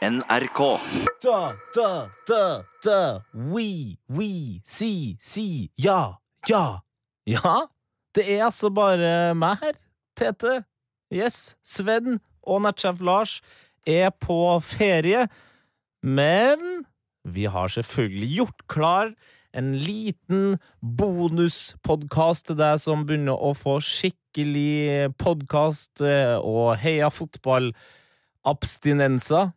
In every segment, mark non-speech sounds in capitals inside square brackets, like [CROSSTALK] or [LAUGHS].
NRK. Da, da, da, da. We, we, si, si. Ja, ja. Ja, det er altså bare meg her. Tete. Yes. Sven og nettsjef Lars er på ferie. Men vi har selvfølgelig gjort klar en liten bonuspodkast til deg som begynner å få skikkelig podkast og heia fotball-abstinenser.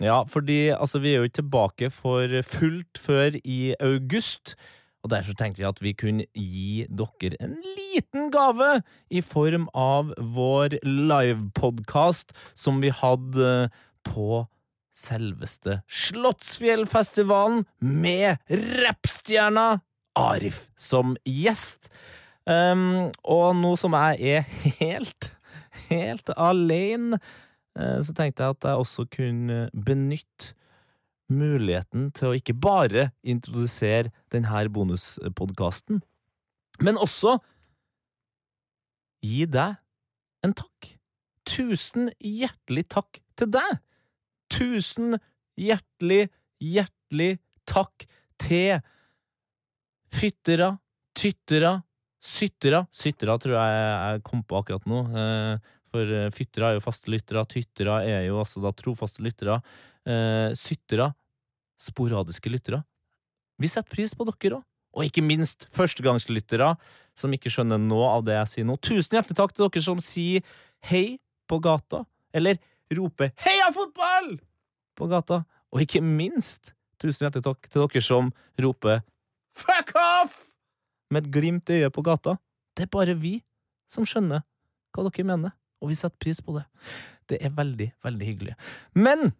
Ja, fordi altså, vi er jo ikke tilbake for fullt før i august. Og Derfor tenkte vi at vi kunne gi dere en liten gave i form av vår livepodkast som vi hadde på selveste Slottsfjellfestivalen med rappstjerna Arif som gjest. Um, og nå som jeg er helt, helt alene Eh, så tenkte jeg at jeg også kunne benytte muligheten til å ikke bare introdusere denne bonuspodkasten, men også gi deg en takk. Tusen hjertelig takk til deg! Tusen hjertelig, hjertelig takk til fyttere, tyttere, syttere Syttere tror jeg jeg kom på akkurat nå. Eh, for uh, fyttere er jo faste lyttere, tyttere er jo altså da trofaste lyttere. eh, syttere, sporadiske lyttere. Vi setter pris på dere òg. Og ikke minst førstegangslyttere som ikke skjønner noe av det jeg sier nå. Tusen hjertelig takk til dere som sier hei på gata, eller roper 'heia fotball' på gata. Og ikke minst tusen hjertelig takk til dere som roper 'fuck off' med et glimt i øyet på gata. Det er bare vi som skjønner hva dere mener og vi setter pris på det. Det er veldig, veldig hyggelig. Men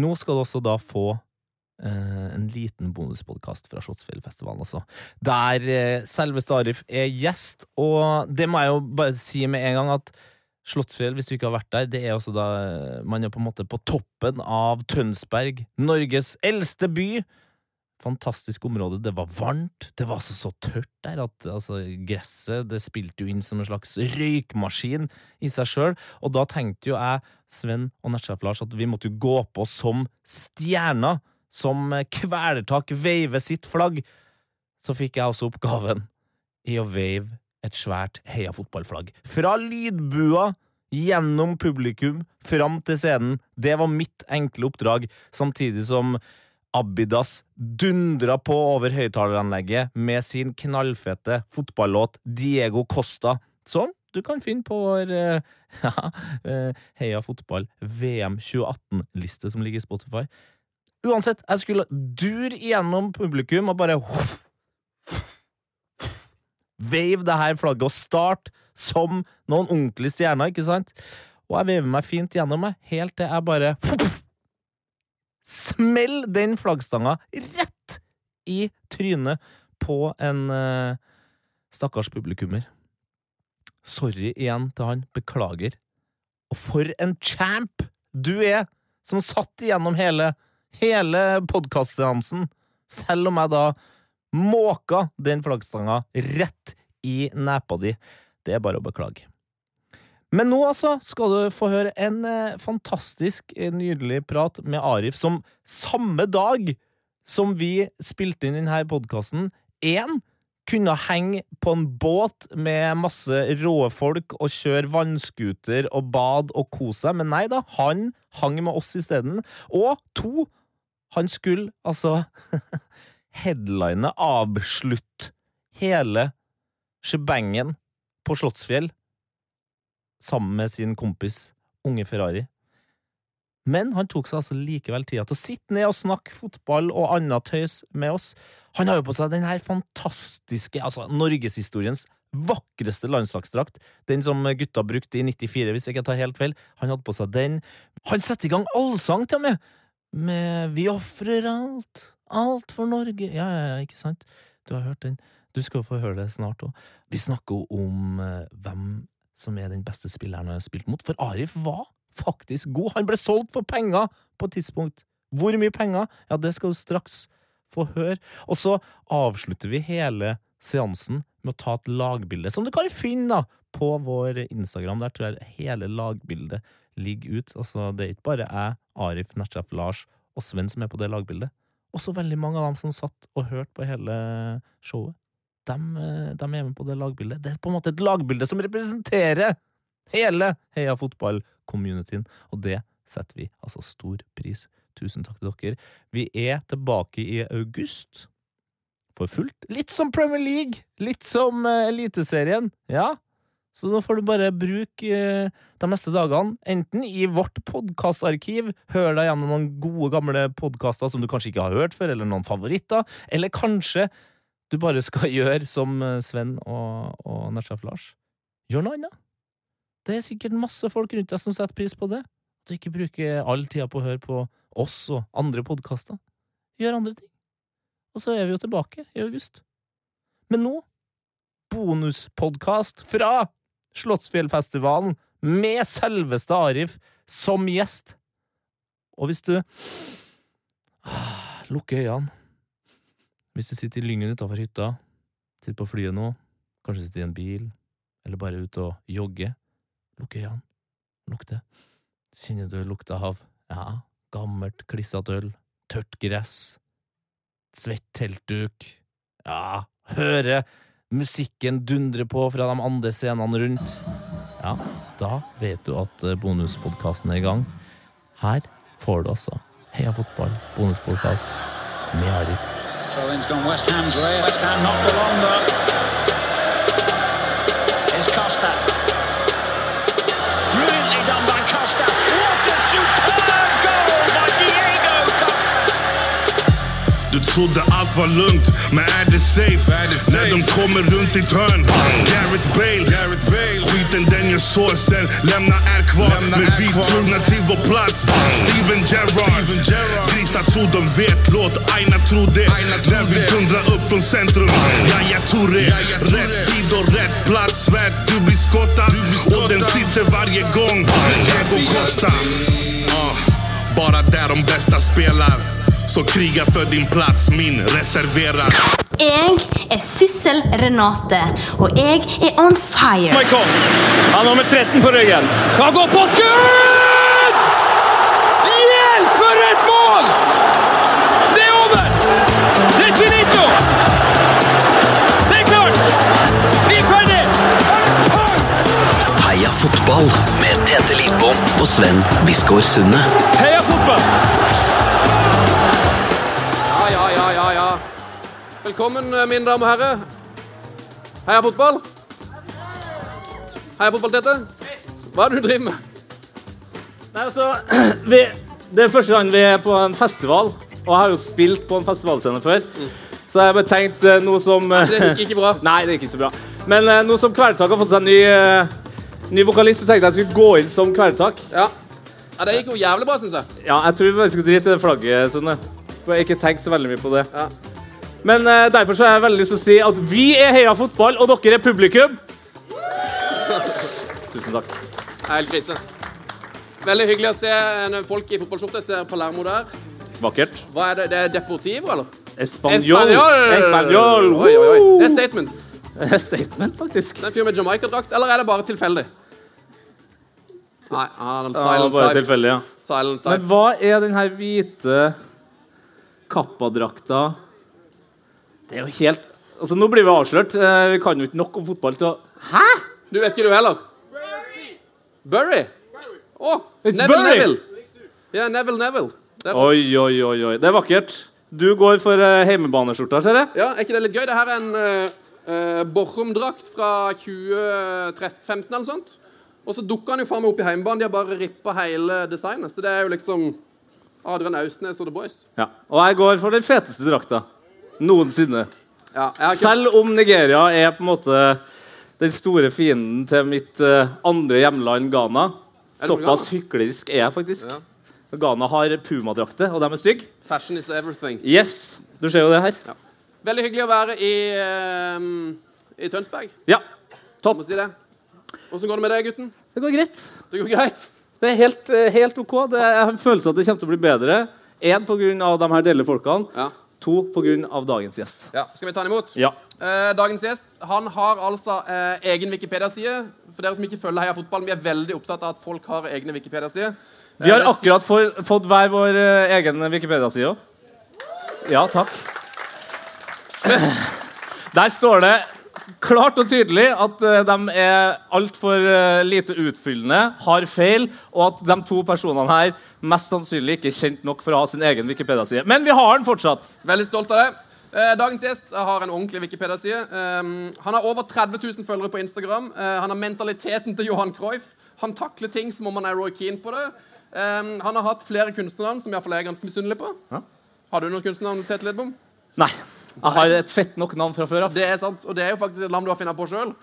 nå skal du også da få eh, en liten bonuspodkast fra Slottsfjellfestivalen også, der eh, selveste Arif er gjest, og det må jeg jo bare si med en gang at Slottsfjell, hvis du ikke har vært der, det er også da eh, man er på en måte på toppen av Tønsberg, Norges eldste by fantastisk område. Det var varmt. Det var altså så tørt der at altså, gresset det spilte jo inn som en slags røykmaskin i seg sjøl. Og da tenkte jo jeg, Sven og nettsjef Lars, at vi måtte jo gå på som stjerner. Som Kvelertak veiver sitt flagg. Så fikk jeg også oppgaven i å veive et svært heia fotballflagg. Fra lydbua gjennom publikum fram til scenen. Det var mitt enkle oppdrag, samtidig som Abidas dundra på over høyttaleranlegget med sin knallfete fotballåt Diego Costa, som du kan finne på vår [LAUGHS] uh, uh, Heia fotball VM 2018-liste som ligger i Spotify. Uansett, jeg skulle dure gjennom publikum og bare [LAUGHS] Veiv det her flagget og start som noen ordentlige stjerner, ikke sant? Og jeg veiver meg fint gjennom, meg, helt til jeg bare [LAUGHS] Smell den flaggstanga rett i trynet på en uh, stakkars publikummer. Sorry igjen til han. Beklager. Og for en champ du er, som satt igjennom hele, hele podkastseansen, selv om jeg da måka den flaggstanga rett i nepa di. Det er bare å beklage. Men nå altså skal du få høre en eh, fantastisk eh, nydelig prat med Arif, som samme dag som vi spilte inn denne podkasten, én kunne henge på en båt med masse råe folk og kjøre vannskuter og bad og kose seg, men nei da, han hang med oss isteden. Og to, han skulle altså [LAUGHS] headline, avslutte hele shebangen på Slottsfjell sammen med sin kompis Unge Ferrari. Men han tok seg altså likevel tida til å sitte ned og snakke fotball og annet tøys med oss. Han har jo på seg den her fantastiske, altså norgeshistoriens vakreste landslagsdrakt. Den som gutta brukte i 94, hvis jeg ikke tar helt feil. Han hadde på seg den. Han setter i gang allsang til og med! Med Vi ofrer alt, alt for Norge. Ja, ja, ja, ikke sant? Du har hørt den. Du skal få høre det snart òg. Vi snakker om uh, hvem som er den beste spilleren han har spilt mot. For Arif var faktisk god. Han ble solgt for penger på et tidspunkt. Hvor mye penger? Ja, det skal du straks få høre. Og så avslutter vi hele seansen med å ta et lagbilde, som du kan finne da, på vår Instagram. Der tror jeg hele lagbildet ligger ut. Altså, det er ikke bare jeg Arif, Natchaf, Lars og Sven som er på det lagbildet. Også veldig mange av dem som satt og hørte på hele showet. De, eh, de er med på det lagbildet. Det er på en måte et lagbilde som representerer hele Heia fotball-communityen, og det setter vi altså stor pris. Tusen takk til dere. Vi er tilbake i august for fullt. Litt som Premier League, litt som eh, Eliteserien. Ja, så nå får du bare bruke eh, de neste dagene enten i vårt podkastarkiv, hør deg gjennom noen gode, gamle podkaster som du kanskje ikke har hørt før, eller noen favoritter, eller kanskje du bare skal [LAUGHS] gjøre som eh, Sven og, og Nesjef Lars. Gjør noe annet. Det er sikkert masse folk rundt deg som setter pris på det. At du ikke bruker all tida på å høre på oss og andre podkaster. Gjør andre ting. Og så er vi jo tilbake i august. Men nå bonuspodkast fra Slottsfjellfestivalen med selveste Arif som gjest. Og hvis du ah, lukker øynene Hvis du sitter i Lyngen utafor hytta, sitter på flyet nå, kanskje sitter i en bil, eller bare ute og jogger, lukk øynene. Lukt det. Kjenner du lukta av ja, gammelt, klissete øl, tørt gress, svett teltduk, ja, høre musikken dundre på fra de andre scenene rundt, ja, da vet du at eh, bonuspodkasten er i gang. Her får du altså Heia fotball, bonuspodkast med Arif. Throw-in's gone West Ham's way. West Ham not for long though. Here's Costa. Brilliantly done by Costa. What a superb goal by Diego Costa. Du trodde allt var lugnt, men är det safe? När de kommer runt ditt hörn Gareth Bale, skiten den gör såsen. Lämnar är kvar, men vi trogna till vår plats. Steven Gerrard, grisar tror de vet Låt. Aina tro det När vi dundrar upp från centrum. Yahya Touré, rätt tid och rätt plats. Svärd, du blir skottad. Och den sitter varje gång. Diego Costa. Ah, Bara där de bästa spelar. Så kriga för din plats, min reserverad Jeg er Syssel Renate, og jeg er on fire. Michael. Han har nummer 13 på ryggen. Han går på skudd! Hjelp, for et mål! Det er over! Det er finito! Det er klart! Vi er ferdig! Heia fotball med Tete Lidbom og Sven Biskår Sunde. Heia fotball! Velkommen, eh, mine damer og herrer. Heia fotball. Heia fotball, Tete. Hva er det du driver med? Nei, altså, [CLEARS THROAT] vi, det er første gang vi er på en festival, og jeg har jo spilt på en festivalscene før. Så jeg har bare tenkt eh, noe som eh, Det gikk ikke bra. [LAUGHS] Nei, det gikk ikke så bra. Men eh, nå som Kvelertak har fått seg en ny, eh, ny vokalist, så tenkte jeg jeg skulle gå inn som Kvelertak. Ja. ja, det gikk jo jævlig bra, syns jeg. Ja, jeg tror vi bare skal drite i det flagget, Sunne. Har ikke tenkt så veldig mye på det. Ja. Men uh, derfor så har jeg veldig lyst til å si at vi er Heia Fotball, og dere er publikum. Tusen takk. Er Helt krise. Veldig hyggelig å se en folk i fotballskjorte. Jeg ser Palermo der. Vakkert. Hva er det? Det er Deportivo, eller? Español. Español. Oi, oi, oi. Det er statement. [LAUGHS] Det er Statement, faktisk. Det er en fyr med Jamaica-drakt, eller er det bare tilfeldig? Nei, han har en Ja, silent bare type. tilfeldig, ja. Silent Men hva er den her hvite kappadrakta Det er jo helt Altså, nå blir vi avslørt. Eh, Vi kan jo ikke nok om fotball til å Hæ?! Du vet ikke du heller? Burry. Å, It's Neville Burry. Neville. Ja, Neville Neville. Oi, oi, oi, oi. Det er vakkert. Du går for uh, heimebaneskjorta, ser jeg. Ja, Er ikke det litt gøy? Det her er en uh, Borchum-drakt fra 2015 eller sånt. Og så dukker han jo faen meg opp i heimebanen. De har bare rippa hele designet. Så det er jo liksom Adrian Austnes og The Boys. Ja. Og jeg går for den feteste drakta noensinne. Ja, ikke... Selv om Nigeria er på en måte den store fienden til mitt eh, andre hjemland, Ghana. Såpass Ghana? hyklerisk er jeg faktisk. Ja. Ghana har pumadrakter, og de er stygge. Fashion is everything. Yes, du ser jo det her. Ja. Veldig hyggelig å være i, um, i Tønsberg. Ja, topp. si. Åssen går det med deg, gutten? Det går greit. Det går greit? Det er helt, eh, helt OK. Det er, jeg har en følelse at det kommer til å bli bedre. Én pga. de her deilige folkene. Ja. To pga. dagens gjest. ja. Skal vi ta han imot? Ja. Eh, dagens gjest han har altså eh, egen Wikipedia-side. For dere som ikke følger Heia Fotball, vi er veldig opptatt av at folk har egne Wikipedia-sider. Vi har Eh, akkurat for, fått hver vår eh, egen Wikipedia-side. Ja, takk. Der står det klart og tydelig at eh, de er altfor uh, lite utfyllende, har feil, og at de to personene her mest sannsynlig ikke er kjent nok for å ha sin egen Wikipedia-side. Men vi har den fortsatt. Veldig stolt av det. Eh, Dagens gjest har en ordentlig Wikipedia-side. Um, han har over 30 000 følgere på Instagram. Eh, han har mentaliteten til Johan Cruyff. Han takler ting som om han er Roy Keane på det. Um, han har hatt flere kunstnernavn som i hvert fall jeg er ganske misunnelig på. Har du noen kunstnernavn, Tete Lidbom? Nei. Jeg har et fett nok navn fra før av. Det er sant, og det er jo faktisk et navn du har funnet på sjøl.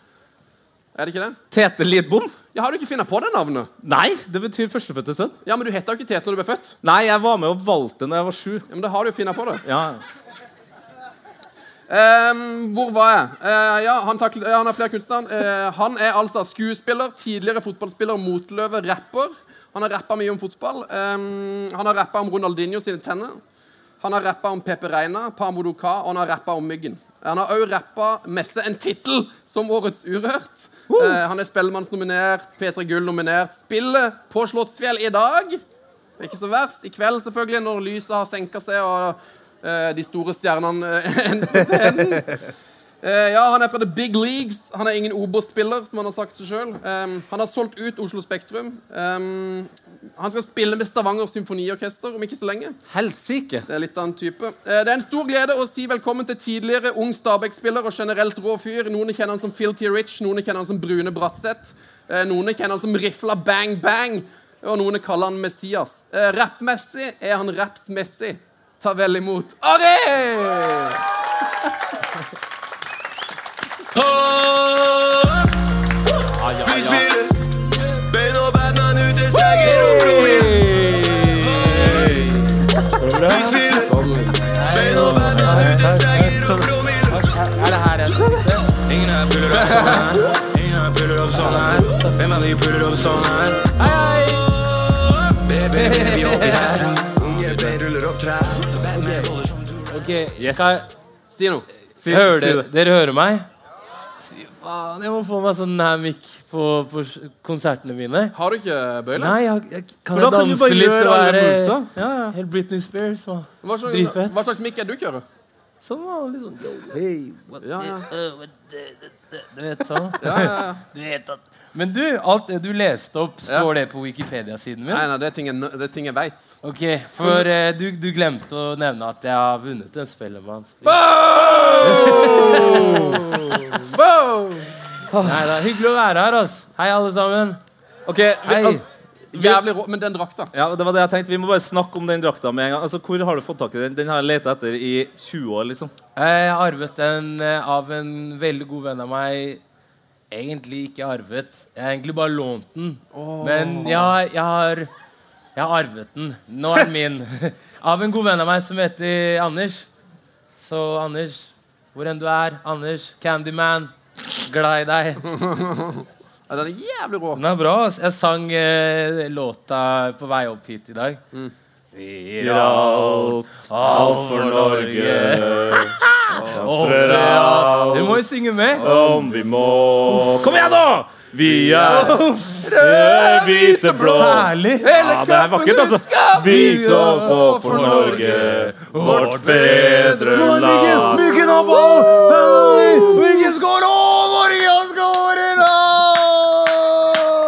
Er det ikke det? Tete Lidbom? Ja, Har du ikke funnet på det navnet? Nei, det betyr førstefødte sønn. Ja, Men du heter jo ikke Tete når du ble født. Nei, jeg var med og valgte når jeg var sju. Ja, men da har du jo funnet på det. Ja. Um, hvor var jeg? Uh, ja, han, takler, ja, han har flere kunstnere. Uh, han er altså skuespiller, tidligere fotballspiller, motløve, rapper. Han har rappa mye om fotball. Um, han har rappa om Ronaldinho sine tenner. Han har rappa om Pepe Reina, Pamodoka, og han har rappa om Myggen. Han har òg rappa messe en tittel som Årets Urørt. Eh, han er Spellemannsnominert, P3 Gull nominert. Spiller på Slottsfjell i dag. Det er ikke så verst. I kveld, selvfølgelig, når lyset har senka seg og eh, de store stjernene [LAUGHS] endrer entrer scenen. Eh, ja, Han er fra The Big Leagues. Han er ingen Obos-spiller, som han har sagt sjøl. han har solgt ut Oslo Spektrum. Um, han skal spille med Stavanger Symfoniorkester om ikke så lenge. Helsike. Det er litt av en type. Uh, det er en stor glede å si velkommen til tidligere ung Stabæk-spiller og generelt rå fyr. Noen kjenner han som T. Rich, noen kjenner han som Brune Bratseth. Uh, noen kjenner han som Rifla Bang Bang, og noen kaller han Messias. Uh, rappmessig er han rapsmessig. Ta vel imot Ari! Vi spiller Bane og Batman ute, stenger og broer. Vi spiller Bane og Batman ute, stenger og broer. Ingen her puller opp sånn her. Ingen her puller opp sånn her. Hvem av vi puller opp sånn her? Baby, baby, oppi her. Unge Ben ruller opp trær. Batman holder som du. Ok, Yes. Hva, Si noe. Si, dere hører meg? Faen, jeg må få meg sånn mikk på, på konsertene mine. Har du ikke bøyle? Nei, jeg, jeg, kan jeg danse kan litt og være. Ja, ja. helt Britney Spears? hva? Hva slags, Dritfett. hva slags mikk er du kjører? Sånn litt sånn yo, hey, what Ja, ja. uh, what the- the- the- Du vet sånn. Ja, ja, ja. Du vet at Men du, alt det du leste opp, står det på Wikipedia-siden min? Nei, nei, det er ting jeg, det er ting jeg vet. Ok, For eh, du, du glemte å nevne at jeg har vunnet en Spellemanns. [LAUGHS] Nei da, hyggelig å være her, ass. Hei, alle sammen. Ok, vi, Hei. altså, Jævlig rå. Men den drakta ja, det var det jeg tenkte. Vi må bare snakke om den drakta med en gang. Altså, Hvor har du fått tak i den? Den har jeg leta etter i 20 år. liksom Jeg har arvet den eh, av en veldig god venn av meg. Egentlig ikke arvet. Jeg har egentlig bare lånt den. Men jeg, jeg har Jeg har arvet den. Nå er den min. [LAUGHS] av en god venn av meg som heter Anders. Så Anders, hvor enn du er, Anders, Candyman, glad i deg. [LAUGHS] ja, Den er jævlig rå. Den er bra. Jeg sang eh, låta på vei opp hit i dag. Vi gir alt, alt for Norge. Ofre alt. Du må jo synge med. Om vi må Kom igjen, da! Vi er røde, hvite, blå. Herlig. Ja, det er vakkert, altså. Vi står på for Norge, vårt fedreland. Hvilken av Myggen skår Norge har?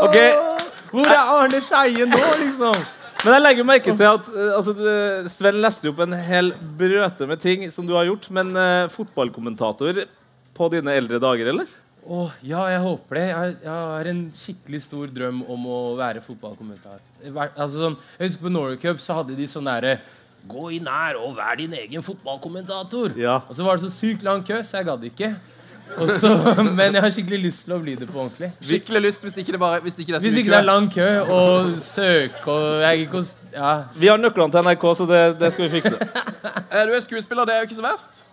Ok, Hvor er Arne Skeie nå, liksom? Men jeg legger merke til at eh, altså, Sven leste opp en hel brøte med ting som du har gjort, men uh, fotballkommentator på dine eldre dager, eller? Oh, ja, jeg håper det. Jeg, jeg har en skikkelig stor drøm om å være fotballkommentator. Altså, sånn, jeg husker På Norway Cup så hadde de sånn derre Gå inn her og vær din egen fotballkommentator. Ja. Og så var det så sykt lang kø, så jeg gadd ikke. Og så, [LAUGHS] men jeg har skikkelig lyst til å bli det på ordentlig. Skikkelig lyst hvis ikke det, bare, hvis ikke det er Hvis ikke det er lang kø og søk og jeg ikke ja. Vi har nøklene til NRK, så det, det skal vi fikse. [LAUGHS] Du er skuespiller, det er jo ikke så verst.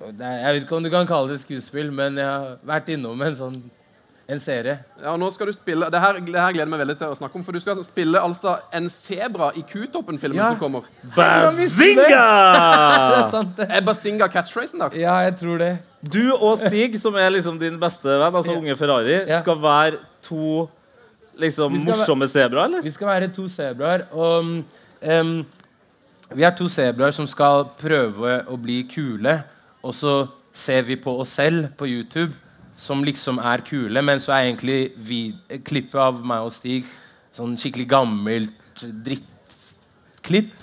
er, Jeg vet ikke om du kan kalle det skuespill, men jeg har vært innom en sånn en serie. Ja, nå skal du spille Det her, det her gleder jeg meg veldig til å snakke om. For du skal spille altså en sebra i Kutoppen-filmen Ja. som kommer. [LAUGHS] Det er Bazinga! sant, det. Er Bazinga catchphrasen, da? Ja, jeg tror det. Du og Stig, som er liksom din beste venn, altså Ja. unge Ferrari, Ja. skal være to liksom morsomme sebraer, eller? Vi skal være to sebraer. Og um, vi er to sebraer som skal prøve å bli kule. Og så ser vi på oss selv på YouTube som liksom er kule, men så er egentlig vi, klippet av meg og Stig sånn skikkelig gammelt drittklipp.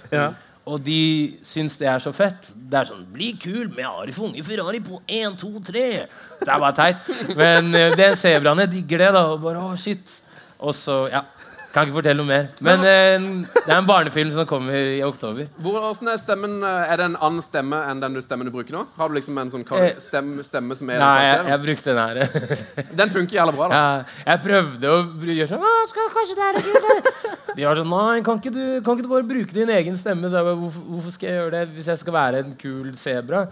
Og de syns det er så fett. Det er sånn 'Bli kul med Arif Unge Ferrari på 1, 2, 3'. Det er bare teit. Men uh, den sebraene digger det. da Og bare, å shit Og så, ja Kan ikke fortelle noe mer. Men eh, det er en barnefilm som kommer i oktober. Hvor, hvordan er stemmen? eh, Er det en annen stemme enn den du stemmen du bruker nå? Har du liksom en sånn kar- Eh, stemme, som er Nei, jeg, jeg brukte den her. [LAUGHS] Den funker jævla bra, da. Ja, jeg prøvde å br- gjøre sånn «Å, skal kanskje det er kult?» De var sånn Nei, kan ikke, du, kan ikke du bare bruke din egen stemme? Så jeg bare, hvorfor, hvorfor skal jeg gjøre det hvis jeg skal være en kul sebra?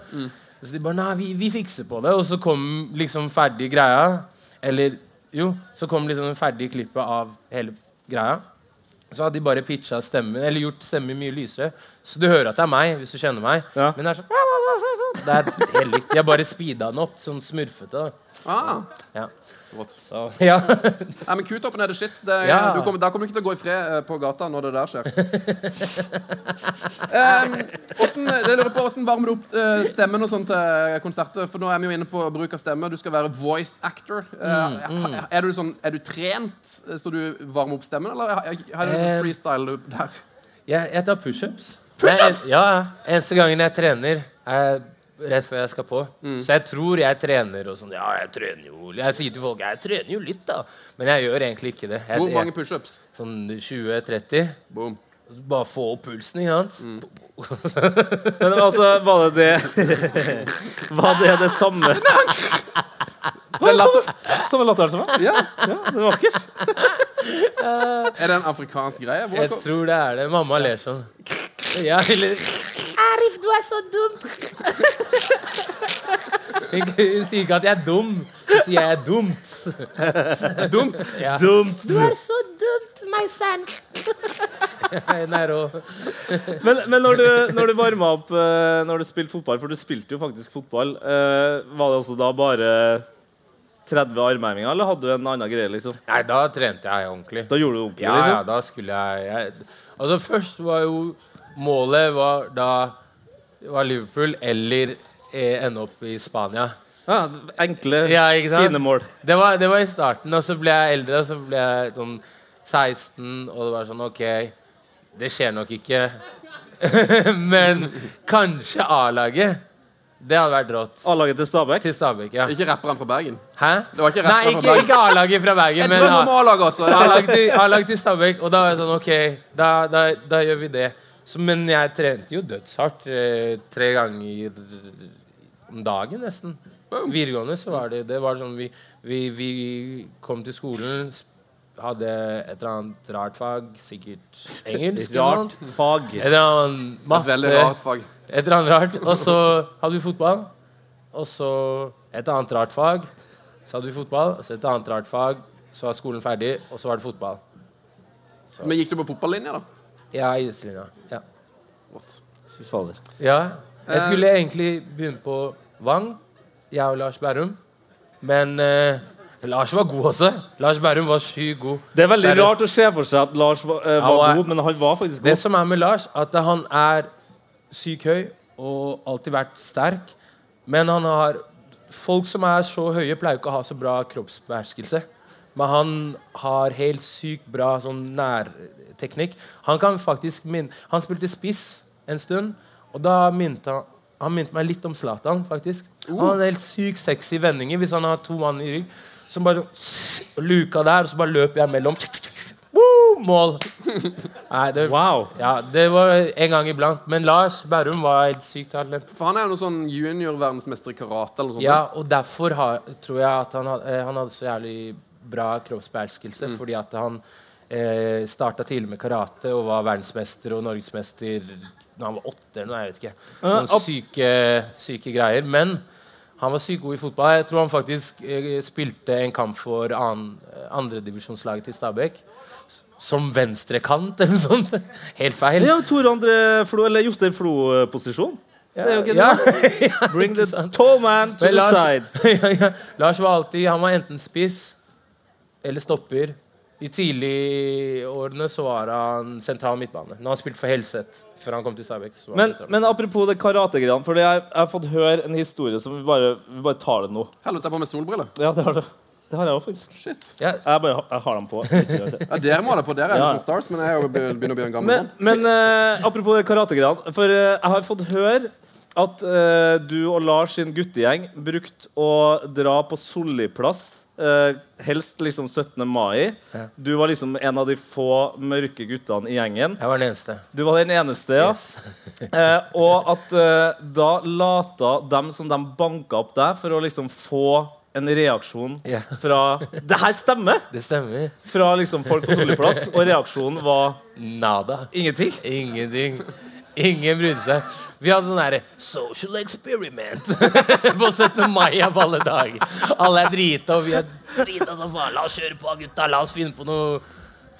Så de bare Nei, vi, vi fikser på det. Og så kom liksom ferdig greia. Eller jo, så kom liksom den ferdige klippet av hele greia. Så hadde de bare pitcha stemmen, eller gjort stemmen mye lysere. Så du hører at det er meg, hvis du kjenner meg. Ja. Men det er sånn Det er helt likt. De har bare speeda den opp, sånn smurfete. Ah, ja. Så, [LAUGHS] ja. Nei, men Kutoppen er det shit. Det Ja. du kommer, da kommer du ikke til å gå i fred eh, på gata når det der skjer. um, hvordan, det lurer på Hvordan varmer du opp eh, stemmen og sånt til konserter? For nå er vi jo inne på bruk av stemme. Du skal være voice actor. Eh, Mm, Er, du sånn, er du trent eh, så du varmer opp stemmen, eller har- du Eh, freestyle der? Jeg, jeg tar pushups. Push-ups? Jeg- Ja, ja. Eneste gangen jeg trener, er rett før jeg skal på. Mm. Så jeg tror jeg trener og sånn. Ja, jeg trener jo Jeg sier til folk jeg trener jo litt, da. Men jeg gjør egentlig ikke det. Jeg, Hvor mange pushups? sånn 20-30. Boom. Bare få opp pulsen, ikke sant? Mm. [LAUGHS] Men altså, var det det [LAUGHS] Var det det samme [LAUGHS] Det er, latter, Samme latteren som meg? ja. Ja, det var vakkert. er det en afrikansk greie? Hvor Jeg tror det er det. Mamma ler sånn. Ja, eller Arif, du er så dum! [LAUGHS] Hun sier ikke at jeg er dum. Hun sier jeg er dumt. [LAUGHS] Dumt. Ja. Dumt. Du er så dumt, my son. Er. Men, men når du, når du varma opp eh, Når du spilte fotball, for du spilte jo faktisk fotball, eh, var det også da bare 30 armhevinger, eller hadde du en annen greie? liksom? Nei, da trente jeg ordentlig. Da gjorde du ordentlig? Ja, ja, liksom? da skulle jeg, jeg Altså Først var jo målet var da var Liverpool eller eh, ende opp i Spania. Ja, enkle, Ja, ikke sant? fine mål. Det var, det var i starten, og så ble jeg eldre, og så ble jeg sånn 16, og det var sånn OK, det skjer nok ikke. [LAUGHS] Men kanskje A-laget. Det hadde vært rått. A-laget til Stabæk? Til Stabæk, ja. Ikke rapperen fra Bergen. Hæ? Det var ikke Nei, ikke, ikke A-laget fra Bergen, Jeg men A-laget til, til Stabæk. Og da var jeg sånn OK, da, da, da gjør vi det. Så, men jeg trente jo dødshardt eh, tre ganger om dagen, nesten. Videregående så var det Det var sånn vi, vi, vi kom til skolen, hadde et eller annet rart fag, sikkert engelsk. Rart fag. Et eller annet Et matte. veldig rart fag. Et eller annet rart. Og så hadde vi fotball. Og så et annet rart fag. Så hadde vi fotball. Og så et annet rart fag. Så var skolen ferdig, og så var det fotball. Men gikk du på fotballinja, da? Ja, idrettslinja. Ja. Fy fader. ja. Jeg skulle egentlig begynne på Vang, jeg og Lars Berrum. Men eh, Lars var god også. Lars Berrum var sykt god. Det er veldig Særlig. rart å se for seg at Lars var, eh, Ja, var og- god, men han var faktisk Det god. som er med Lars, at han er sykt høy og alltid vært sterk. Men han har Folk som er så høye, pleier ikke å ha så bra kroppsbeherskelse. Men han har helt sykt bra sånn nærteknikk. Han kan faktisk minne Han spilte spiss en stund, og da minte han han minte meg litt om Zlatan, faktisk. Han hadde helt sykt sexy vendinger hvis han har to mann i rygg. Som bare luka der, og så bare løper jeg mellom. Woo, mål! Nei, det, Wow. ja, det var en gang iblant. Men Lars Berrum var helt sykt talent. For han er jo noe sånn junior-verdensmester i karate eller sånt. Ja, og derfor har, tror jeg at han, had- eh, han hadde så jævlig bra kroppsbeherskelse. Fordi at han eh, starta tidlig med karate og var verdensmester og norgesmester da han var åtte eller noe. jeg vet ikke. Opp- syke, syke greier. Men han var sykt god i fotball. Jeg tror han faktisk eh, spilte en kamp for an, andredivisjonslaget til Stabæk. Som venstrekant [LAUGHS] eller sånt. Helt feil. Jo Tor André Flo, eller Jostein Flo-posisjon. Det er jo ikke Ja. [LAUGHS] Bring the tall man to Men the Lars, side. [LAUGHS] ja, ja. Lars var alltid Han var enten spiss eller stopper I tidligårene så var han sentral midtbane. Nå har han spilt for Helseth før han kom til Stabæk. Men, men apropos det karategreiene, for jeg, jeg har fått høre en historie som vi bare, vi bare tar det nå. Helvete, jeg har på med solbriller. Ja, det har du. Det har jeg òg, faktisk. Shit. ja, Jeg, bare, jeg har dem på. [LAUGHS] Ja, dere må ha det på. Dere er Ja. liksom stars, men jeg er begynner å bli en gammel Men, mann. men uh, apropos det karategreiene. For uh, jeg har fått høre at uh, du og Lars sin guttegjeng brukte å dra på Solliplass. Eh, helst liksom 17. mai. Ja. Du var liksom en av de få mørke guttene i gjengen. jeg var den eneste. Du var den eneste, ja. Yes. uh, [LAUGHS] og at uh, da lata dem som de banka opp deg, for å liksom få en reaksjon yeah. fra Det her stemmer! Det stemmer. Fra liksom folk på Solliplass. Og reaksjonen var Nada. ingenting. Ingenting. Ingen brydde seg. Vi hadde sånn herre social experiment [LAUGHS] på 17. mai av alle dager. Alle er drita, og vi er drita som faen. La oss kjøre på, gutta. La oss finne på noe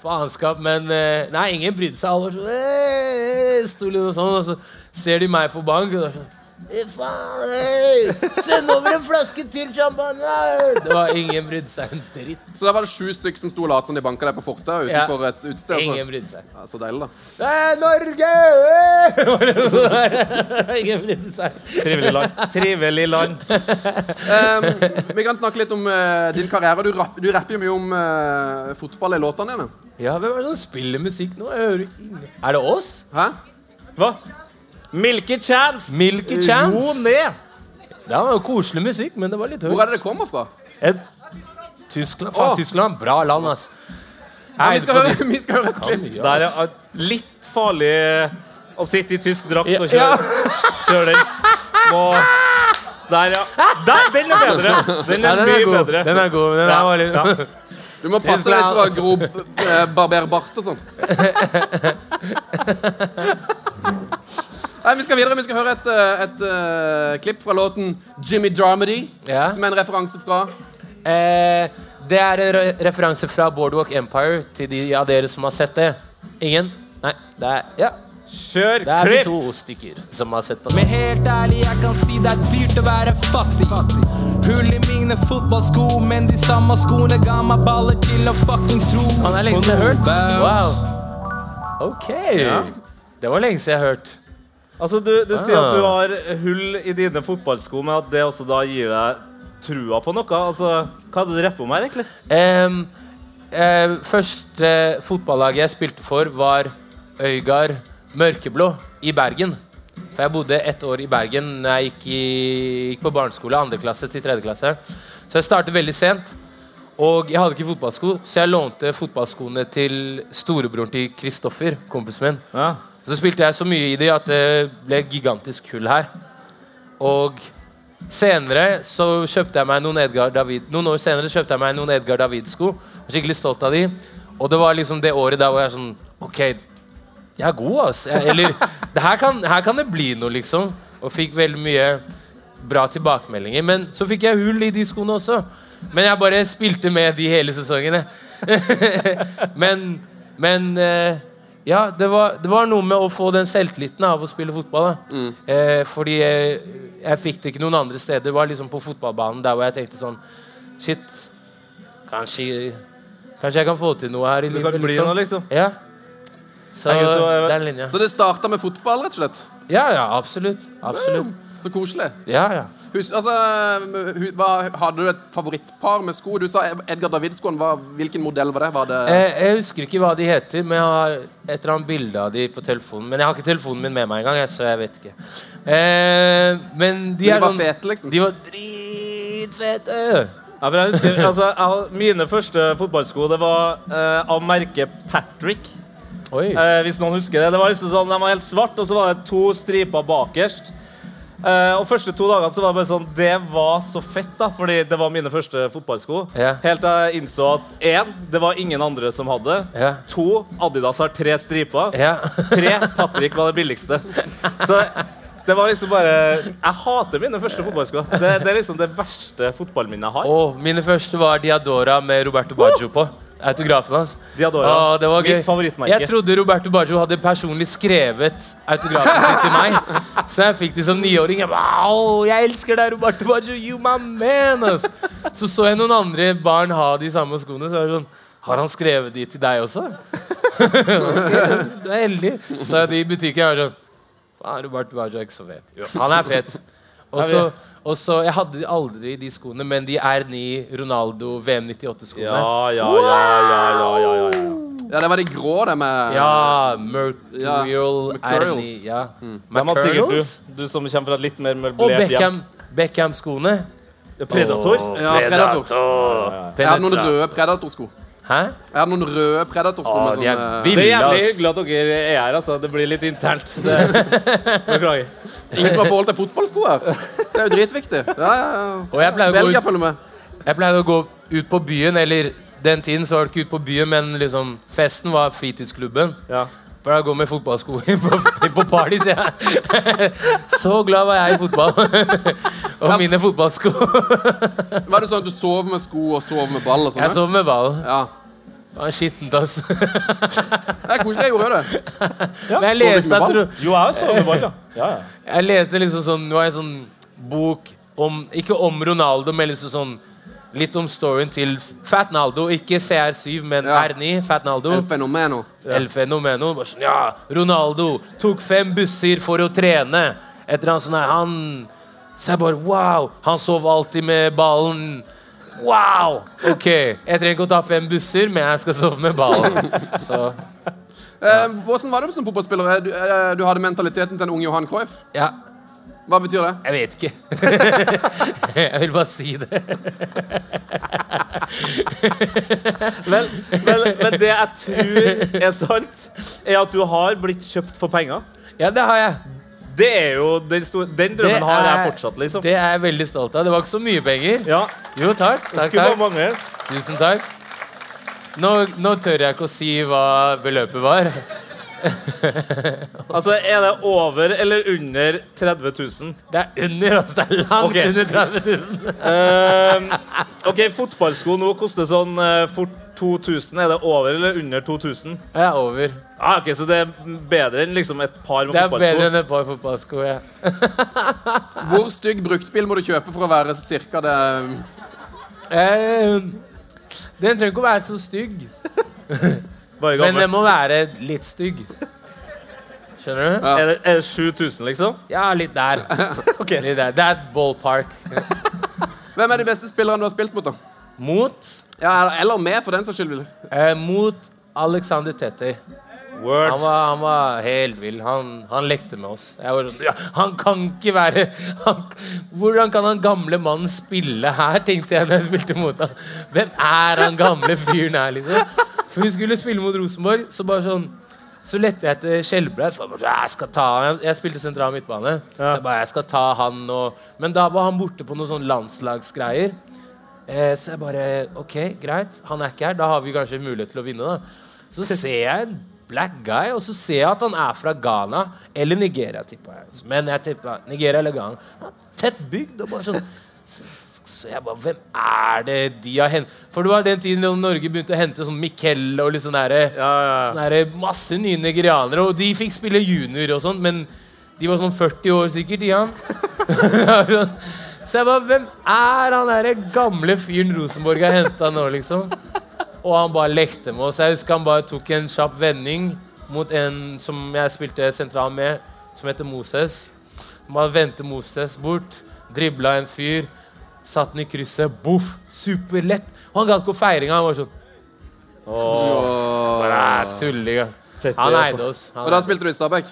faenskap. Men eh, nei, ingen brydde seg. Alle var sånn sånn, og så ser de meg for bank. Og da sånn «Eh, faen, hei! Send over en flaske til champagne! Det var ingen brydde seg en dritt. Så det var det sju stykker som sto og lot som de banka deg på fortauet utenfor et utested. Ingen altså. brydde seg. Ja, så deilig, da. Det er Norge! eh!» Ingen brydde seg. Trivelig land. Trivelig land. Um, vi kan snakke litt om uh, din karriere. Du, rapp, du rapper jo mye om uh, fotball i låtene dine. Ja, hvem er det som spiller musikk nå? Jeg hører ingen. Er det oss? Hæ? Hva? Milky Chance! Milky Chance. Ro ned! Det var jo koselig musikk, men det var litt høyt. Hvor er det det kommer fra? Et... Tyskland, faen, Åh. Tyskland, bra land, ass. Ja, vi, skal høre, vi skal høre et klipp. Det er eh, litt farlig å sitte i tysk drakt og kjøre, kjøre den. Må Der, ja. Der, den er bedre. Den Ja, er den er mye god. bedre. Den er god, den Ja, er litt... ja. Du må passe deg for å gro barberbart barber bart og sånn. [LAUGHS] Nei, Vi skal videre. Vi skal høre et, et, et eh, klipp fra låten 'Jimmy Dramedy', Ja. som er en referanse fra Eh, det er en re referanse fra Boardwalk Empire til de av dere som har sett det. Ingen? Nei. Det er, ja. Kjør det er vi to stykker som har sett det. Men helt ærlig, jeg kan si det er dyrt å være fattig. Hull i mine fotballsko, men de samme skoene ga meg baller til å fuckings tro Han er lenge siden jeg har hørt. Wow. Ok. Det var lenge siden jeg har hørt. Altså, du, du sier at Ah. du har hull i dine fotballsko, men at det også da gir deg trua på noe. Altså, hva er det du rapper om her, egentlig? Um, eh, første fotballaget jeg spilte for, var Øygard Mørkeblå i Bergen. For jeg bodde ett år i Bergen da jeg gikk, i, gikk på barneskole, andre klasse til tredje klasse. Så jeg startet veldig sent. Og jeg hadde ikke fotballsko, så jeg lånte fotballskoene til storebroren til Kristoffer, kompisen min. Ja. Så spilte jeg så mye i de at det ble gigantisk hull her. Og senere så kjøpte jeg meg noen Edgar David Noen år senere kjøpte jeg meg noen Edgar David-sko. Skikkelig stolt av de. Og det var liksom det året der hvor jeg sånn OK, jeg er god, ass. Jeg, eller [LAUGHS] her, kan, her kan det bli noe, liksom. Og fikk veldig mye bra tilbakemeldinger. Men så fikk jeg hull i de skoene også. Men jeg bare spilte med de hele sesongene. [LAUGHS] men men eh, ja, det var, det var noe med å få den selvtilliten av å spille fotball. Da. Eh, fordi jeg, jeg fikk det ikke noen andre steder. Det var liksom på fotballbanen der hvor jeg tenkte sånn Shit, kanskje Kanskje jeg kan få til noe her i livet. Liksom. noe, liksom. Ja. Så, så, den linja. Så det starta med fotball, rett og slett? Ja, ja, absolutt. Absolutt. Så koselig. Ja, ja. Hus, altså, hva, hadde du et favorittpar med sko? Du sa Edgar David-skoen. Hvilken modell var det? Var det Jeg, jeg husker ikke hva de heter, men jeg har et eller annet bilde av de på telefonen. Men jeg har ikke telefonen min med meg engang, så jeg vet ikke. Eh, men de, de er var noen, fete, liksom? De var dritfete. Ja, jeg husker, altså, jeg, Mine første fotballsko det var eh, av merket Patrick. Oi. Eh, hvis noen husker det. Det var liksom sånn, De var helt svart, og så var det to striper bakerst. Eh, og første to dagene så var det bare sånn Det var så fett, da, fordi det var mine første fotballsko. Yeah. Helt til jeg innså at én, det var ingen andre som hadde. Yeah. To, Adidas har tre striper. Yeah. Tre, Patrick var det billigste. Så det var liksom bare Jeg hater mine første fotballsko. Det, det er liksom det verste fotballminnet jeg har. Oh, mine første var Diadora med Roberto Baggio på. Autografen hans. Diadora. Å, det var gøy. Mitt favorittmerke. Jeg trodde Roberto Baggio hadde personlig skrevet autografen sin til meg. Så jeg fikk de som niåring. Jeg bare, «Au, jeg elsker deg, Roberto Baggio. You my man. ass». Så så jeg noen andre barn ha de samme skoene. Så jeg var sånn Har han skrevet de til deg også? [LAUGHS] du er heldig. Så de i butikken jeg var sånn Faen, Roberto Baggio er ikke så fet. Jo, han er fet. Og så, og så, Jeg hadde aldri de skoene, men de R9 Ronaldo VM 98-skoene. Ja, ja, ja, ja, ja, ja, ja, ja. Ja, det var de grå, det med Ja, Mercurial Ja, R9. Ja. Ja. Hvem hadde sikkert Mercurials? du? Du som kommer fra et litt mer Og møblert hjem. Beckham, Beckham-skoene. Predator? Ja, Predator. Jeg hadde noen røde Predator-sko. Hæ? Jeg hadde noen røde Predator-sko Åh, med de er sånn eh, ville, Det er jævlig ass. hyggelig at dere er her. altså. Det blir litt internt. Det- [LAUGHS] Beklager. Ingen som har forhold til fotballsko her. Det er jo dritviktig. Ja, ja, Belgia ut følger med. Jeg pleide å gå ut på byen, eller den tiden så var det ikke ut på byen, men liksom festen var fritidsklubben. Ja. For jeg gå med fotballsko [LAUGHS] inn på, inn på party, sier jeg. [LAUGHS] Så glad var jeg i fotball. [LAUGHS] Og mine fotballsko. Var det sånn at du sov med sko og sov med ball og sånt, Jeg sov med ball. Ja. Var skittent, altså. [LAUGHS] Det er koselig, jeg gjorde det. [LAUGHS] det. Men jeg leste at du Jo, jeg har sovet med ball, ja. ja, ja. Jeg leste liksom sånn Det var en sånn bok om Ikke om Ronaldo, men liksom sånn Litt om storyen til Fat Naldo. Ikke CR7, men Ja. R9. Fat Naldo. El fenomeno. El Fenomeno. Bare sånn, ja, Ronaldo tok fem busser for å trene. Et eller annet sånt. Han Så jeg bare Wow! Han sov alltid med ballen. Wow! OK. Jeg trenger ikke å ta fem busser, men jeg skal sove med ballen. Så Eh, hvordan var det som fotballspiller? Du, eh, du hadde mentaliteten til en ung Johan Cruyff. ja. Hva betyr det? Jeg vet ikke. [LAUGHS] jeg vil bare si det. [LAUGHS] Men, men, men det jeg tror er sant, er at du har blitt kjøpt for penger. Ja, det har jeg. Det er jo Den, store, den drømmen er, har jeg fortsatt, liksom. Det er jeg veldig stolt av. Det var ikke så mye penger. Ja, Jo, takk. takk, takk. Tusen takk. Nå, nå tør jeg ikke å si hva beløpet var. Altså, Er det over eller under 30 000? Det er under, altså. Det er langt okay. under 30 000. uh, ok, Fotballsko nå koster sånn uh, fort 2000. Er det over eller under 2000? Jeg er over. Ah, ok, Så det er bedre enn liksom et par med Det er bedre enn et par fotballsko. Ja. [LAUGHS] Hvor stygg bruktbil må du kjøpe for å være cirka det Eh, den trenger ikke å være så stygg, [LAUGHS] Bare men den må være litt stygg. Skjønner du? Ja. Er det, er det 7000, liksom? Ja, litt der. [LAUGHS] Litt der. Det er et ballpark. Hvem er de beste spillerne du har spilt mot, da? Mot Ja, Eller med, for den saks skyld. eh, Mot Alexander Tetter. Han var, han var helt vill. Han, han lekte med oss. Jeg var sånn, ja, han kan ikke være han, Hvordan kan han gamle mannen spille her, tenkte jeg når jeg spilte mot ham. Hvem er han gamle fyren her, liksom? For vi skulle spille mot Rosenborg, så bare sånn så lette jeg etter Skjelbreid. jeg sånn, Jeg han. Jeg spilte sentral midtbane. Så jeg bare, jeg skal ta han og Men da var han borte på noen sånn landslagsgreier. Eh, så jeg bare OK, greit. Han er ikke her. Da har vi kanskje mulighet til å vinne, da. Så ser jeg en black guy, og så ser jeg at han er fra Ghana. Eller Nigeria, tipper jeg. Men jeg tippa Nigeria eller Ghana. Tett bygd og bare sånn så jeg bare Hvem er det de har hentet For det var den tiden da Norge begynte å hente sånn Miquel og litt sånn derre Ja, ja, ja. sånn masse nye nigerianere, og de fikk spille junior og sånn, men de var sånn 40 år sikkert, de han. [LAUGHS] Så jeg bare Hvem er han derre gamle fyren Rosenborg har henta nå, liksom? Og han bare lekte med oss. Jeg husker han bare tok en kjapp vending mot en som jeg spilte sentral med, som heter Moses. Han bare vendte Moses bort, dribla en fyr, satt den i krysset, boff, superlett. Og han gadd ikke å feire engang. Han var sånn Åh, Bare tulling. Tett, Han altså. eide oss. Han og da spilte du i Stabæk.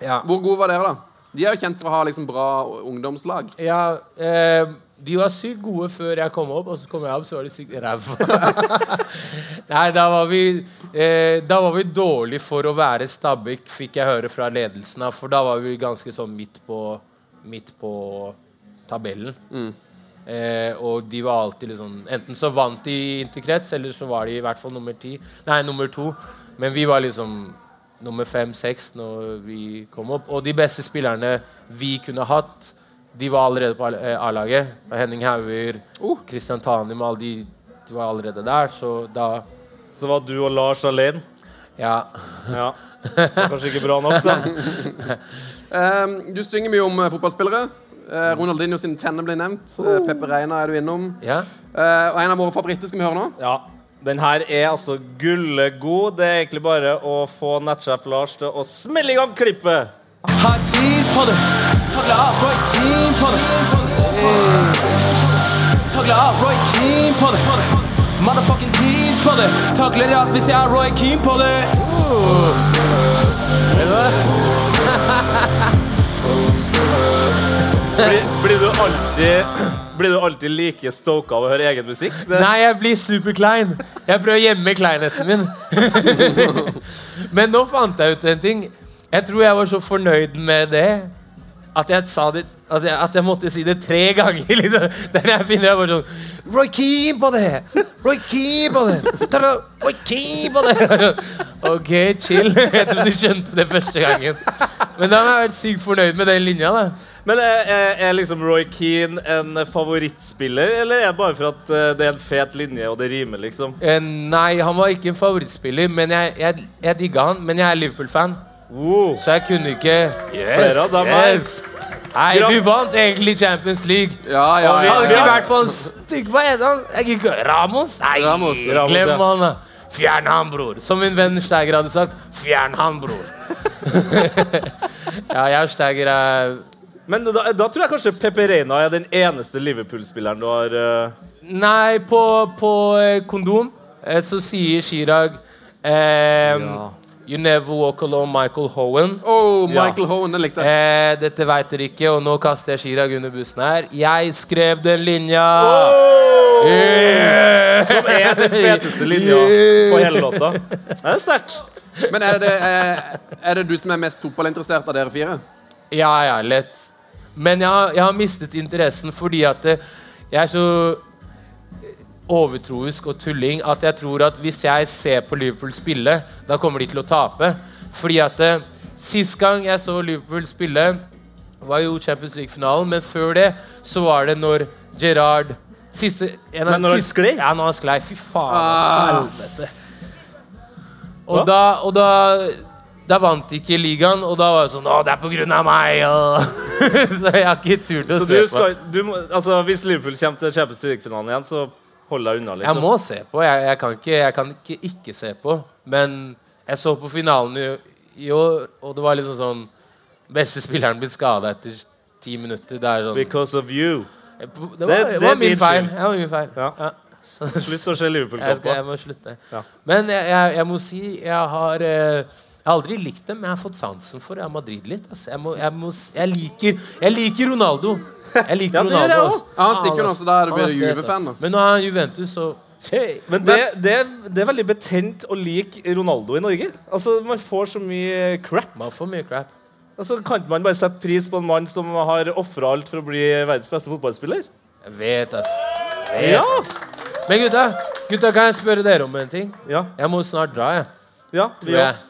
ja. Hvor god var dere, da? De er jo kjent for å ha liksom bra ungdomslag. Ja, eh, de var sykt gode før jeg kom opp, og så kom jeg opp, så var de sykt ræva. [LAUGHS] Nei, da var vi eh, Da var vi dårlig for å være Stabæk, fikk jeg høre fra ledelsen av, for da var vi ganske sånn midt på, midt på tabellen. Eh, og de var alltid liksom Enten så vant de interkrets, eller så var de i hvert fall nummer ti. Nei, nummer to. Men vi var liksom nummer fem-seks når vi kom opp. Og de beste spillerne vi kunne hatt, de var allerede på eh, A-laget. Henning Hauger, Kristian Christian Tanim, alle de, de var allerede der. Så da Så var du og Lars alene? Ja. Ja. Det var kanskje ikke bra nok, da. um, [LAUGHS] du synger mye om eh, fotballspillere. Uh, Ronaldinho sine tenner ble nevnt. Uh, Peppe Reina er du innom. ja. Uh, og en av våre favoritter skal vi høre nå. Ja. Den her er altså gullegod. Det er egentlig bare å få nettsjef Lars til å smelle i gang klippet. Har jeans på det. Tagler av Roy Keane på det. Tagler av Roy Keane på det. Motherfucking jeans på det. Takler av hvis jeg har Roy Keane på det. Blir, du alltid, blir du alltid like stoka av å høre egen musikk? Det, Nei, jeg blir superklein. Jeg prøver å gjemme kleinheten min. [LAUGHS] Men nå fant jeg ut en ting. Jeg tror jeg var så fornøyd med det at jeg sa det at jeg, at jeg måtte si det tre ganger. [LAUGHS] Liksom. Der jeg finner jeg bare sånn Roy Keane på det! Roy Keane på det! Roy Keane på det! [LAUGHS] OK, chill. [LAUGHS] Jeg tror du skjønte det første gangen. Men da har jeg vært sykt fornøyd med den linja. da men er, er, er liksom Roy Keane en favorittspiller, eller er det bare for at eh, det er en fet linje og det rimer, liksom? Eh, nei, han var ikke en favorittspiller, men jeg, jeg, jeg digga han. Men jeg er Liverpool-fan, Wow. så jeg kunne ikke Flere av dem her. Nei, vi vant egentlig Champions League. Ja, ja, ja. Hadde ja, ikke vært for en stygg på ikke, Ramos? Nei, Ramos, Ramos, glem ja. han. Fjern han, bror. Som min venn Steiger hadde sagt. Fjern han, bror. [LAUGHS] ja, jeg og Steiger er Men da, da tror jeg kanskje Pepe Reina er den eneste Liverpool-spilleren du har uh... Nei, på, på eh, kondom eh, så sier Chirag eh, You never walk alone, Michael Howen. Oh, Michael Howen, den likte jeg. Eh, dette veit dere ikke, og nå kaster jeg Chirag under bussen her. Jeg skrev den linja! Yeah! Som er den feteste linja på hele låta. Det er sterkt. Men er det, er, er det du som er mest fotballinteressert av dere fire? Ja, ja, lett. Men jeg har, jeg har mistet interessen fordi at eh, jeg er så overtroisk og tulling at jeg tror at hvis jeg ser på Liverpool spille, da kommer de til å tape. Fordi at eh, Sist gang jeg så Liverpool spille, var jo Champions League-finalen, men før det så var det når Gerrard Siste, en av Men når han sklei? Ja, når han sklei. Fy faen, Ah. Og da, og da da vant de ikke ligaen, og da var det sånn Å, det er på grunn av meg! Og [LAUGHS] så jeg har ikke turt å Så se du på. skal, du må, altså, hvis Liverpool kommer til Champions League-finalen igjen, så hold deg unna, Jeg liksom. må se på. Jeg, jeg, kan ikke, jeg kan ikke ikke se på. Men jeg så på finalen i, i år, og det var liksom sånn Beste spilleren blir skada etter ti minutter. Det er sånn Because of you. Det var, det- det det var min feil. Det var min feil. Ja. Så- Slutt å se Jeg, Liverpool-kamper. jeg må slutte. Ja. Men jeg, jeg, jeg må si jeg har eh, jeg har aldri likt dem, men jeg har fått sansen for Real Madrid litt. Altså. Jeg, må, jeg, må, jeg, liker, jeg liker Ronaldo. Jeg liker [LAUGHS] Ja, Ronaldo. altså. også. Ja, han stikker jo nå, så da blir du Juve-fan. Men nå er han Juventus, så hey. Men det, det, det er veldig betent å like Ronaldo i Norge. Altså, Man får så mye crap. Man får mye crap. Altså, Kan man bare sette pris på en mann som har ofra alt for å bli verdens beste fotballspiller? Jeg vet, altså. Jeg vet, Ja. ass. Men gutta, gutta, kan jeg spørre dere om en ting? Ja, Jeg må snart dra, jeg. ja vi òg.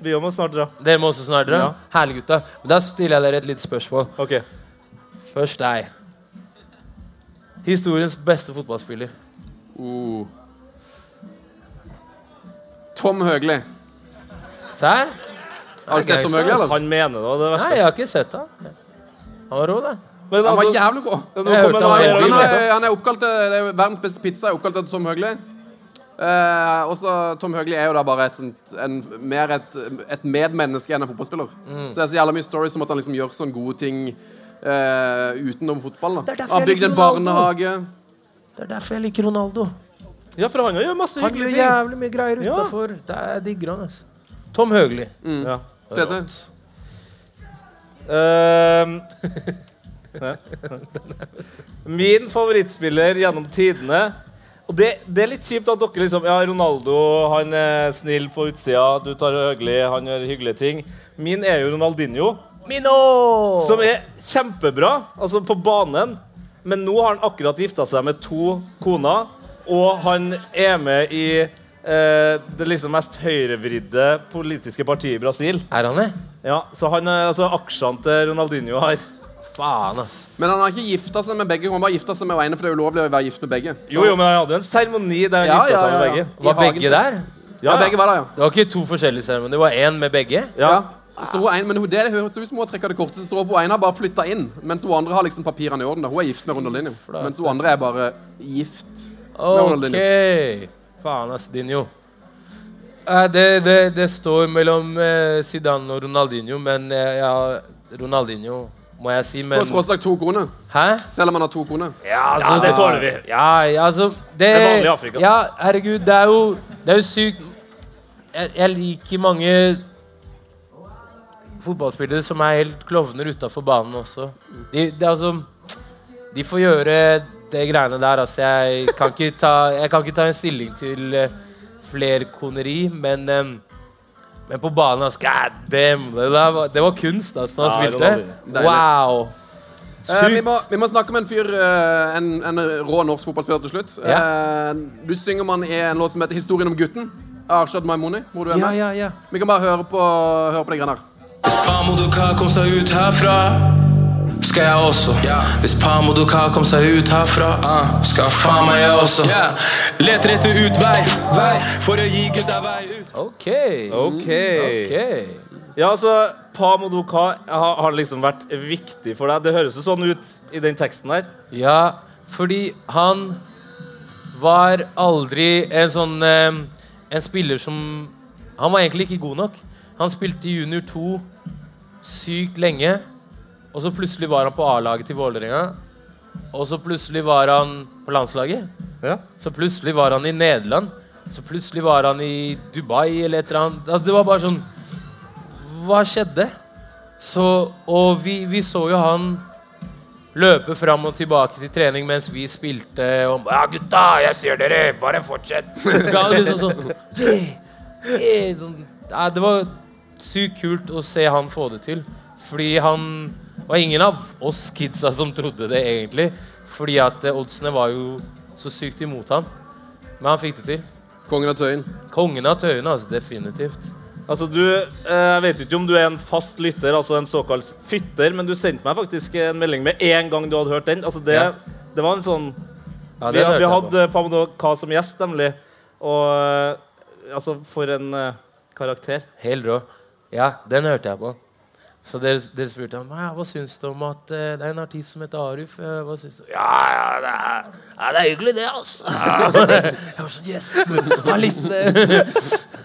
Vi må snart dra. Dere må også snart dra? Ja. Herlig, gutta. Men da stiller jeg dere et lite spørsmål. Ok. Først deg. Historiens beste fotballspiller. Uh. Tom Høgli. Serr? Har du sett Tom Høgli, eller? Han mener det det Nei, jeg har ikke sett han. Han var rå, det. Men Han var altså, jævlig god. han Han er, han er oppkalt det er Verdens beste pizza er oppkalt etter Tom Høgli. Eh, også Tom Høgli er jo da bare et sånt, en, mer et, et medmenneske enn en fotballspiller. Mm. Så det er så jævla mye stories om at han liksom gjør sånne gode ting eh, utenom fotball. Da Han bygde en barnehage. Det er derfor jeg liker Ronaldo. Ja, for han gjør masse Han gjør hyggelige ting. jævlig mye greier Ja. Det er digger han, altså. Tom Høgli. Ja. Tete. Uh. [LAUGHS] [LAUGHS] Min favorittspiller gjennom tidene Og det, det er litt kjipt at dere liksom Ja, Ronaldo han er snill på utsida, du tar høglig, han gjør hyggelige ting. Min er jo Ronaldinho, Mino! som er kjempebra altså på banen. Men nå har han akkurat gifta seg med to koner, og han er med i eh, det liksom mest høyrevridde politiske partiet i Brasil. Er han det? Ja, Så han, altså aksjene til Ronaldinho har Faen, ass. Men han har ikke gifta seg med begge. Han bare gifta seg med ene, for det er ulovlig å være gift med begge. Så- Jo, jo, men han hadde en seremoni der han Ja, gifta ja, seg med ja, ja. begge. Var begge der? Ja, begge var der, ja. Det var ikke to forskjellige seremonier. Det var én med begge? Ja. Ja. Så hun en, men hun, det høres ut som hun har trekket det korteste strået. Hun ene har bare flytta inn, mens hun andre har liksom papirene i orden. da. Hun er gift med Ronaldinho. Mens hun andre er bare gift med OK. Faen, ass, Dinjo. Eh, det, det, det står mellom eh, Zidane og Ronaldinho, men eh, ja, Ronaldinho må jeg si. Men På tross av to kroner. Hæ? Selv om han har to kroner. Ja, altså, Ja, det tåler vi. Ja, ja, altså det, Det er vanlig i Afrika. Ja, herregud, det er jo, det er jo sykt jeg, jeg liker mange fotballspillere som er helt klovner utafor banen også. De, det er altså De får gjøre det greiene der, altså. Jeg kan ikke ta, jeg kan ikke ta en stilling til uh, flerkoneri, men em, men på banen ass, God damn! Det, var, det var kunst ass, når han Ja, spilte. Wow! Uh, vi, må, vi må snakke med en fyr, uh, en, en rå norsk fotballspiller til slutt. Eh, du synger man i en låt som heter 'Historien om gutten'. Arshad Maimouni, hvor du er Ja, med. ja, ja. Vi kan bare høre på, høre på de greiene her. Hvis Pamodoka kom seg ut herfra, skal jeg også. Hvis Pamodoka kom seg ut herfra, ah, skal faen meg jeg også. Leter etter utvei, vei, for å gi gutta vei ut. OK. OK. okay. Ja, altså, Pamodoka har, har liksom vært viktig for deg. Det høres jo sånn ut i den teksten her. Ja, fordi han var aldri en sånn eh, En spiller som Han var egentlig ikke god nok. Han spilte i junior 2 sykt lenge, og så plutselig var han på A-laget til Vålerenga. Og så plutselig var han på landslaget. Ja. Så plutselig var han i Nederland. Så plutselig var han i Dubai eller et eller annet. Altså, det var bare sånn Hva skjedde? Så, og vi, vi så jo han løpe fram og tilbake til trening mens vi spilte. Og ja, gutta, jeg ser dere! Bare fortsett! [LAUGHS] Liksom sånn, yeah, yeah, sånn. det var sykt kult å se han få det til. Fordi han var ingen av oss kidsa som trodde det egentlig. Fordi at oddsene var jo så sykt imot han. Men han fikk det til. Kongen av Tøyen. Kongen av Tøyen, altså. Definitivt. Altså, du, eh, Jeg vet ikke om du er en fast lytter, altså en såkalt fytter, men du sendte meg faktisk en melding med en gang du hadde hørt den. Altså, det, Ja. det var en sånn Ja, Vi, vi hadde hadde Pamodoka som gjest, nemlig. Og eh, altså, for en uh, karakter. Helt rå. Ja, den hørte jeg på. Så dere, dere spurte ham hva syns du om at uh, det er en artist som heter Arif. Uh, hva syns du? Ja, ja, det er, ja, det er hyggelig, det, altså. [LAUGHS] jeg var sånn Yes! Han litt det.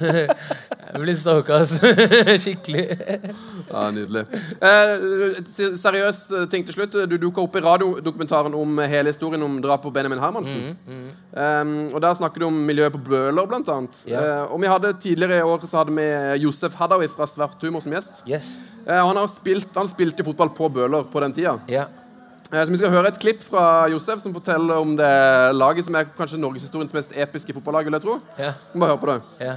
[LAUGHS] jeg blir stalka, altså. [LAUGHS] Skikkelig. Ja, Nydelig. Eh, seriøs ting til slutt. Du dukka opp i radiodokumentaren om hele historien om drapet på Benjamin Hermansen. Um, og Der snakker du om miljøet på Bøler, blant annet. Ja. Eh, og vi hadde Tidligere i år så hadde vi Josef Hadawi fra Svart humor som gjest. Yes. Eh, han, har spilt, han spilte fotball på Bøler på den tida. Ja. Eh, så Vi skal høre et klipp fra Josef som forteller om det laget som er kanskje norgeshistoriens mest episke fotballag. vil jeg tro. Ja. Bare hør på det. ja.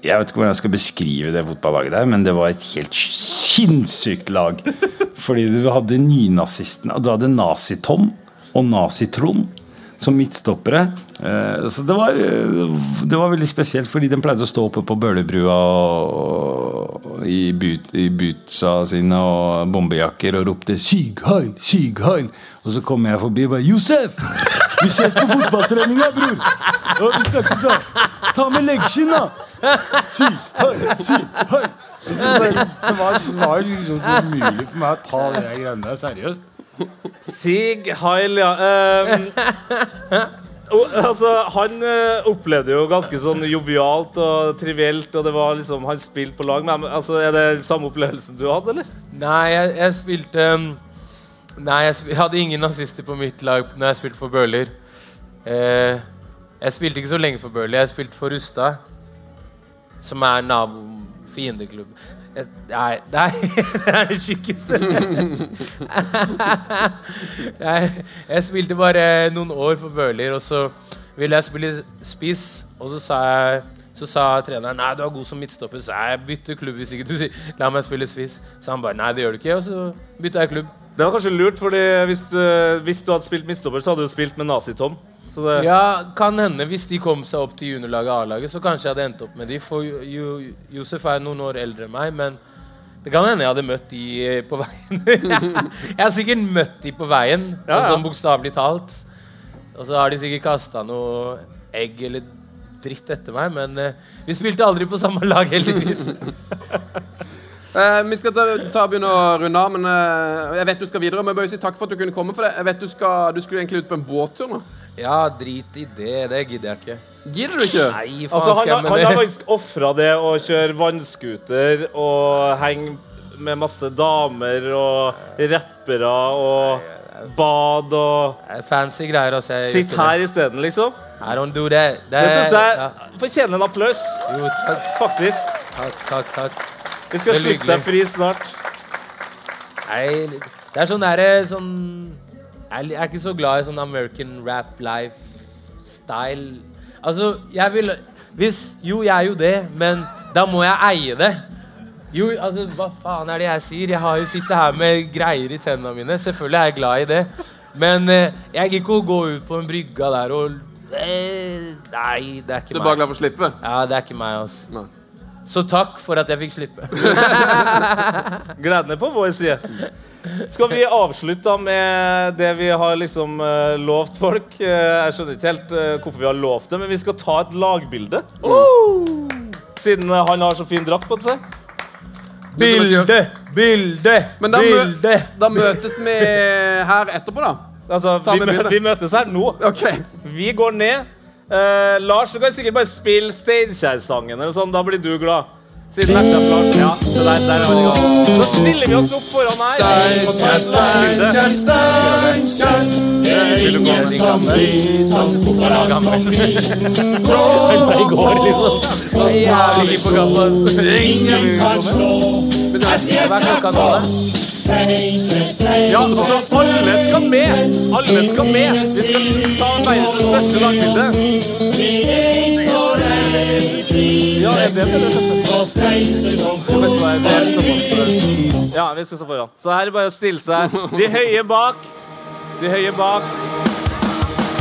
Jeg vet ikke hvordan jeg skal beskrive det fotballaget der, men det var et helt sinnssykt lag. [LAUGHS] Fordi du hadde nynazistene Du hadde Nazi-Tom og Nazi-Trond som midtstoppere. Eh, Så det var, eh, det var veldig spesielt, fordi de pleide å stå oppe på og, i, but, i bootsa sine og bombejakker og ropte 'Syg heil! Og så kom jeg forbi og bare 'Josef! Vi ses på fotballtreninga, bror!' Og vi snakkes, sånn. Ta med leggskinn, da! Så bare- Det var, det var jo liksom umulig for meg å ta de greiene der seriøst. Sig Heil, ja. Um, og, altså, han eh, opplevde jo ganske sånn jovialt og trivielt, og det var liksom, han spilte på lag med. Altså, er det samme opplevelsen du hadde, eller? Nei, jeg, jeg spilte um, Nei, jeg, sp jeg hadde ingen nazister på mitt lag når jeg spilte for Bøhler. Eh, jeg spilte ikke så lenge for Bøhler. Jeg spilte for Rustad, som er nabo fiendeklubb. Nei, [LAUGHS] det er det tjukkeste. [LAUGHS] jeg, jeg spilte bare noen år for Bøhler, og så ville jeg spille spiss, og så sa jeg så sa treneren nei, du er god som midtstopper, så jeg bytter klubb hvis ikke du sier la meg spille spiss. Så han bare nei, det gjør du ikke. Og så bytta jeg klubb. Det var kanskje lurt, fordi hvis, eh, hvis du hadde spilt midtstopper, så hadde du spilt med Nazi-Tom. Så det, Ja, kan hende hvis de kom seg opp til juniorlaget A-laget, så kanskje jeg hadde endt opp med de. For jo, jo, Josef er noen år eldre enn meg, men det kan hende jeg hadde møtt de eh, på veien. [LAUGHS] jeg har sikkert møtt de på veien, Ja, ja. sånn bokstavelig talt. Og så har de sikkert kasta noe egg eller dritt etter meg, men eh, vi spilte aldri på samme lag, heldigvis. [LAUGHS] Eh, vi skal ta, ta begynne å runde av, men eh, jeg vet du skal videre. Men jeg bør jo si takk for at du kunne komme. For det. Jeg vet du, skal, du skulle egentlig ut på en båttur nå. Ja, drit i det. Det gidder jeg ikke. Gidder du ikke? Nei, faen Altså, han, skal jeg med han har faktisk ofra det å kjøre vannskuter og henge med masse damer og rappere og bad og Det er Fancy greier, altså. jeg Sitt gjør ikke her det. isteden, liksom. I don't do that. Det, Det syns jeg ja. fortjener en applaus. Jo, takk, Faktisk. takk, takk, takk. Vi skal Veldig slippe deg fri snart. Nei, det er sånn derre sånn Jeg er ikke så glad i sånn American rap life-style. Altså, jeg vil Hvis Jo, jeg er jo det, men da må jeg eie det. Jo, altså, hva faen er det jeg sier? Jeg har jo sittet her med greier i tennene mine. Selvfølgelig er jeg glad i det. Men eh, jeg gikk ikke å gå ut på en brygga der og eh, Nei, det er ikke meg. Du er bare glad for å slippe? Ja, det er ikke meg, altså. Nei. Så takk for at jeg fikk slippe. [LAUGHS] Gleden er på vår side. Skal vi avslutte med det vi har liksom uh, lovt folk? Uh, jeg skjønner ikke helt uh, hvorfor vi har lovt det, men vi skal ta et lagbilde. Siden eh, han har så fin drakt på seg. Bilde! Bilde! Men da, mø bilde! da møtes vi her etterpå, da. Altså, vi, mø bildet. vi møtes her nå. Okay. Vi går ned. Eh, Lars, du kan sikkert bare spille Steinkjer-sangen, eller sånn. Da blir du glad. Siden traff Lars. Ja, så der, der er vi. Så stiller vi oss opp foran her. og tar et lagbilde. Vil du gå med de gamle? I går, liksom. Jævlig Ingen kan slå. Jeg sier takk da? Ja, så alle skal med! Alle skal med! Vi skal ta verdens beste lagbilde. Ja, er det det? Ja, vi skal stå foran. Så her er det bare å stille seg. De høye bak. De høye bak.